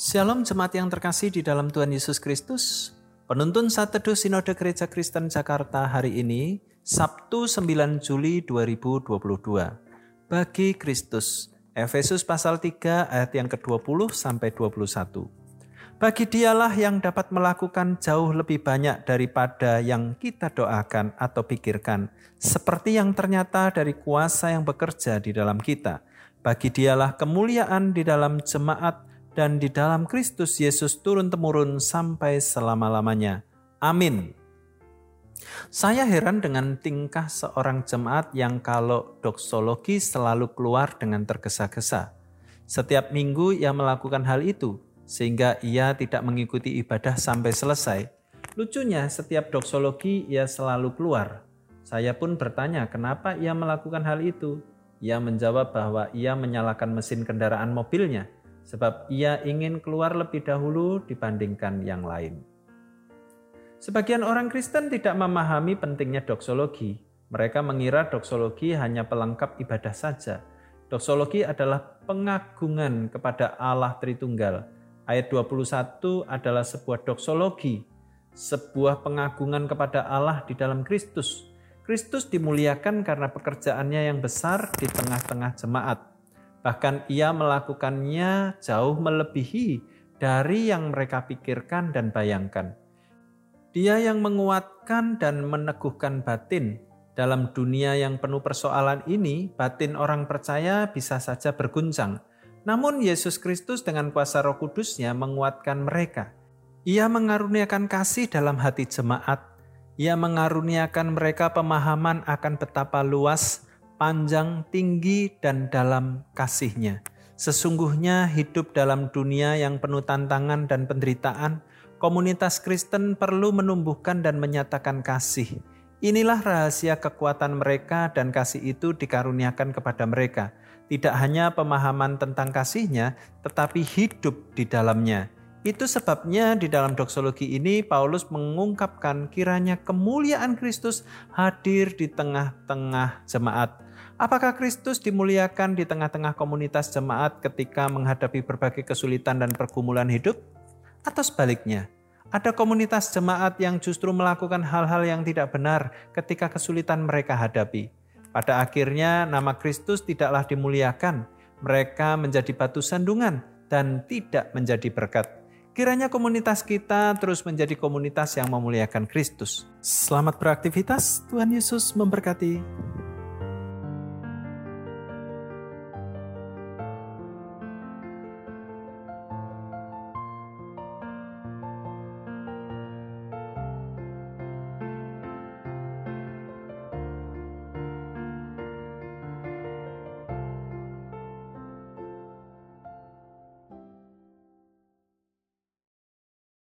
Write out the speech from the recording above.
Shalom jemaat yang terkasih di dalam Tuhan Yesus Kristus. Penuntun saat teduh Sinode Gereja Kristen Jakarta hari ini, Sabtu 9 Juli 2022. Bagi Kristus, Efesus pasal 3 ayat yang ke-20 sampai 21. Bagi dialah yang dapat melakukan jauh lebih banyak daripada yang kita doakan atau pikirkan, seperti yang ternyata dari kuasa yang bekerja di dalam kita. Bagi dialah kemuliaan di dalam jemaat dan di dalam Kristus Yesus turun-temurun sampai selama-lamanya. Amin. Saya heran dengan tingkah seorang jemaat yang kalau doksologi selalu keluar dengan tergesa-gesa. Setiap minggu ia melakukan hal itu, sehingga ia tidak mengikuti ibadah sampai selesai. Lucunya, setiap doksologi ia selalu keluar. Saya pun bertanya, kenapa ia melakukan hal itu? Ia menjawab bahwa ia menyalakan mesin kendaraan mobilnya, sebab ia ingin keluar lebih dahulu dibandingkan yang lain. Sebagian orang Kristen tidak memahami pentingnya doksologi. Mereka mengira doksologi hanya pelengkap ibadah saja. Doksologi adalah pengagungan kepada Allah Tritunggal, Ayat 21 adalah sebuah doksologi, sebuah pengagungan kepada Allah di dalam Kristus. Kristus dimuliakan karena pekerjaannya yang besar di tengah-tengah jemaat. Bahkan ia melakukannya jauh melebihi dari yang mereka pikirkan dan bayangkan. Dia yang menguatkan dan meneguhkan batin. Dalam dunia yang penuh persoalan ini, batin orang percaya bisa saja berguncang namun Yesus Kristus dengan kuasa roh kudusnya menguatkan mereka. Ia mengaruniakan kasih dalam hati jemaat. Ia mengaruniakan mereka pemahaman akan betapa luas, panjang, tinggi, dan dalam kasihnya. Sesungguhnya hidup dalam dunia yang penuh tantangan dan penderitaan, komunitas Kristen perlu menumbuhkan dan menyatakan kasih. Inilah rahasia kekuatan mereka dan kasih itu dikaruniakan kepada mereka tidak hanya pemahaman tentang kasihnya, tetapi hidup di dalamnya. Itu sebabnya di dalam doksologi ini Paulus mengungkapkan kiranya kemuliaan Kristus hadir di tengah-tengah jemaat. Apakah Kristus dimuliakan di tengah-tengah komunitas jemaat ketika menghadapi berbagai kesulitan dan pergumulan hidup? Atau sebaliknya, ada komunitas jemaat yang justru melakukan hal-hal yang tidak benar ketika kesulitan mereka hadapi. Pada akhirnya nama Kristus tidaklah dimuliakan, mereka menjadi batu sandungan dan tidak menjadi berkat. Kiranya komunitas kita terus menjadi komunitas yang memuliakan Kristus. Selamat beraktivitas, Tuhan Yesus memberkati.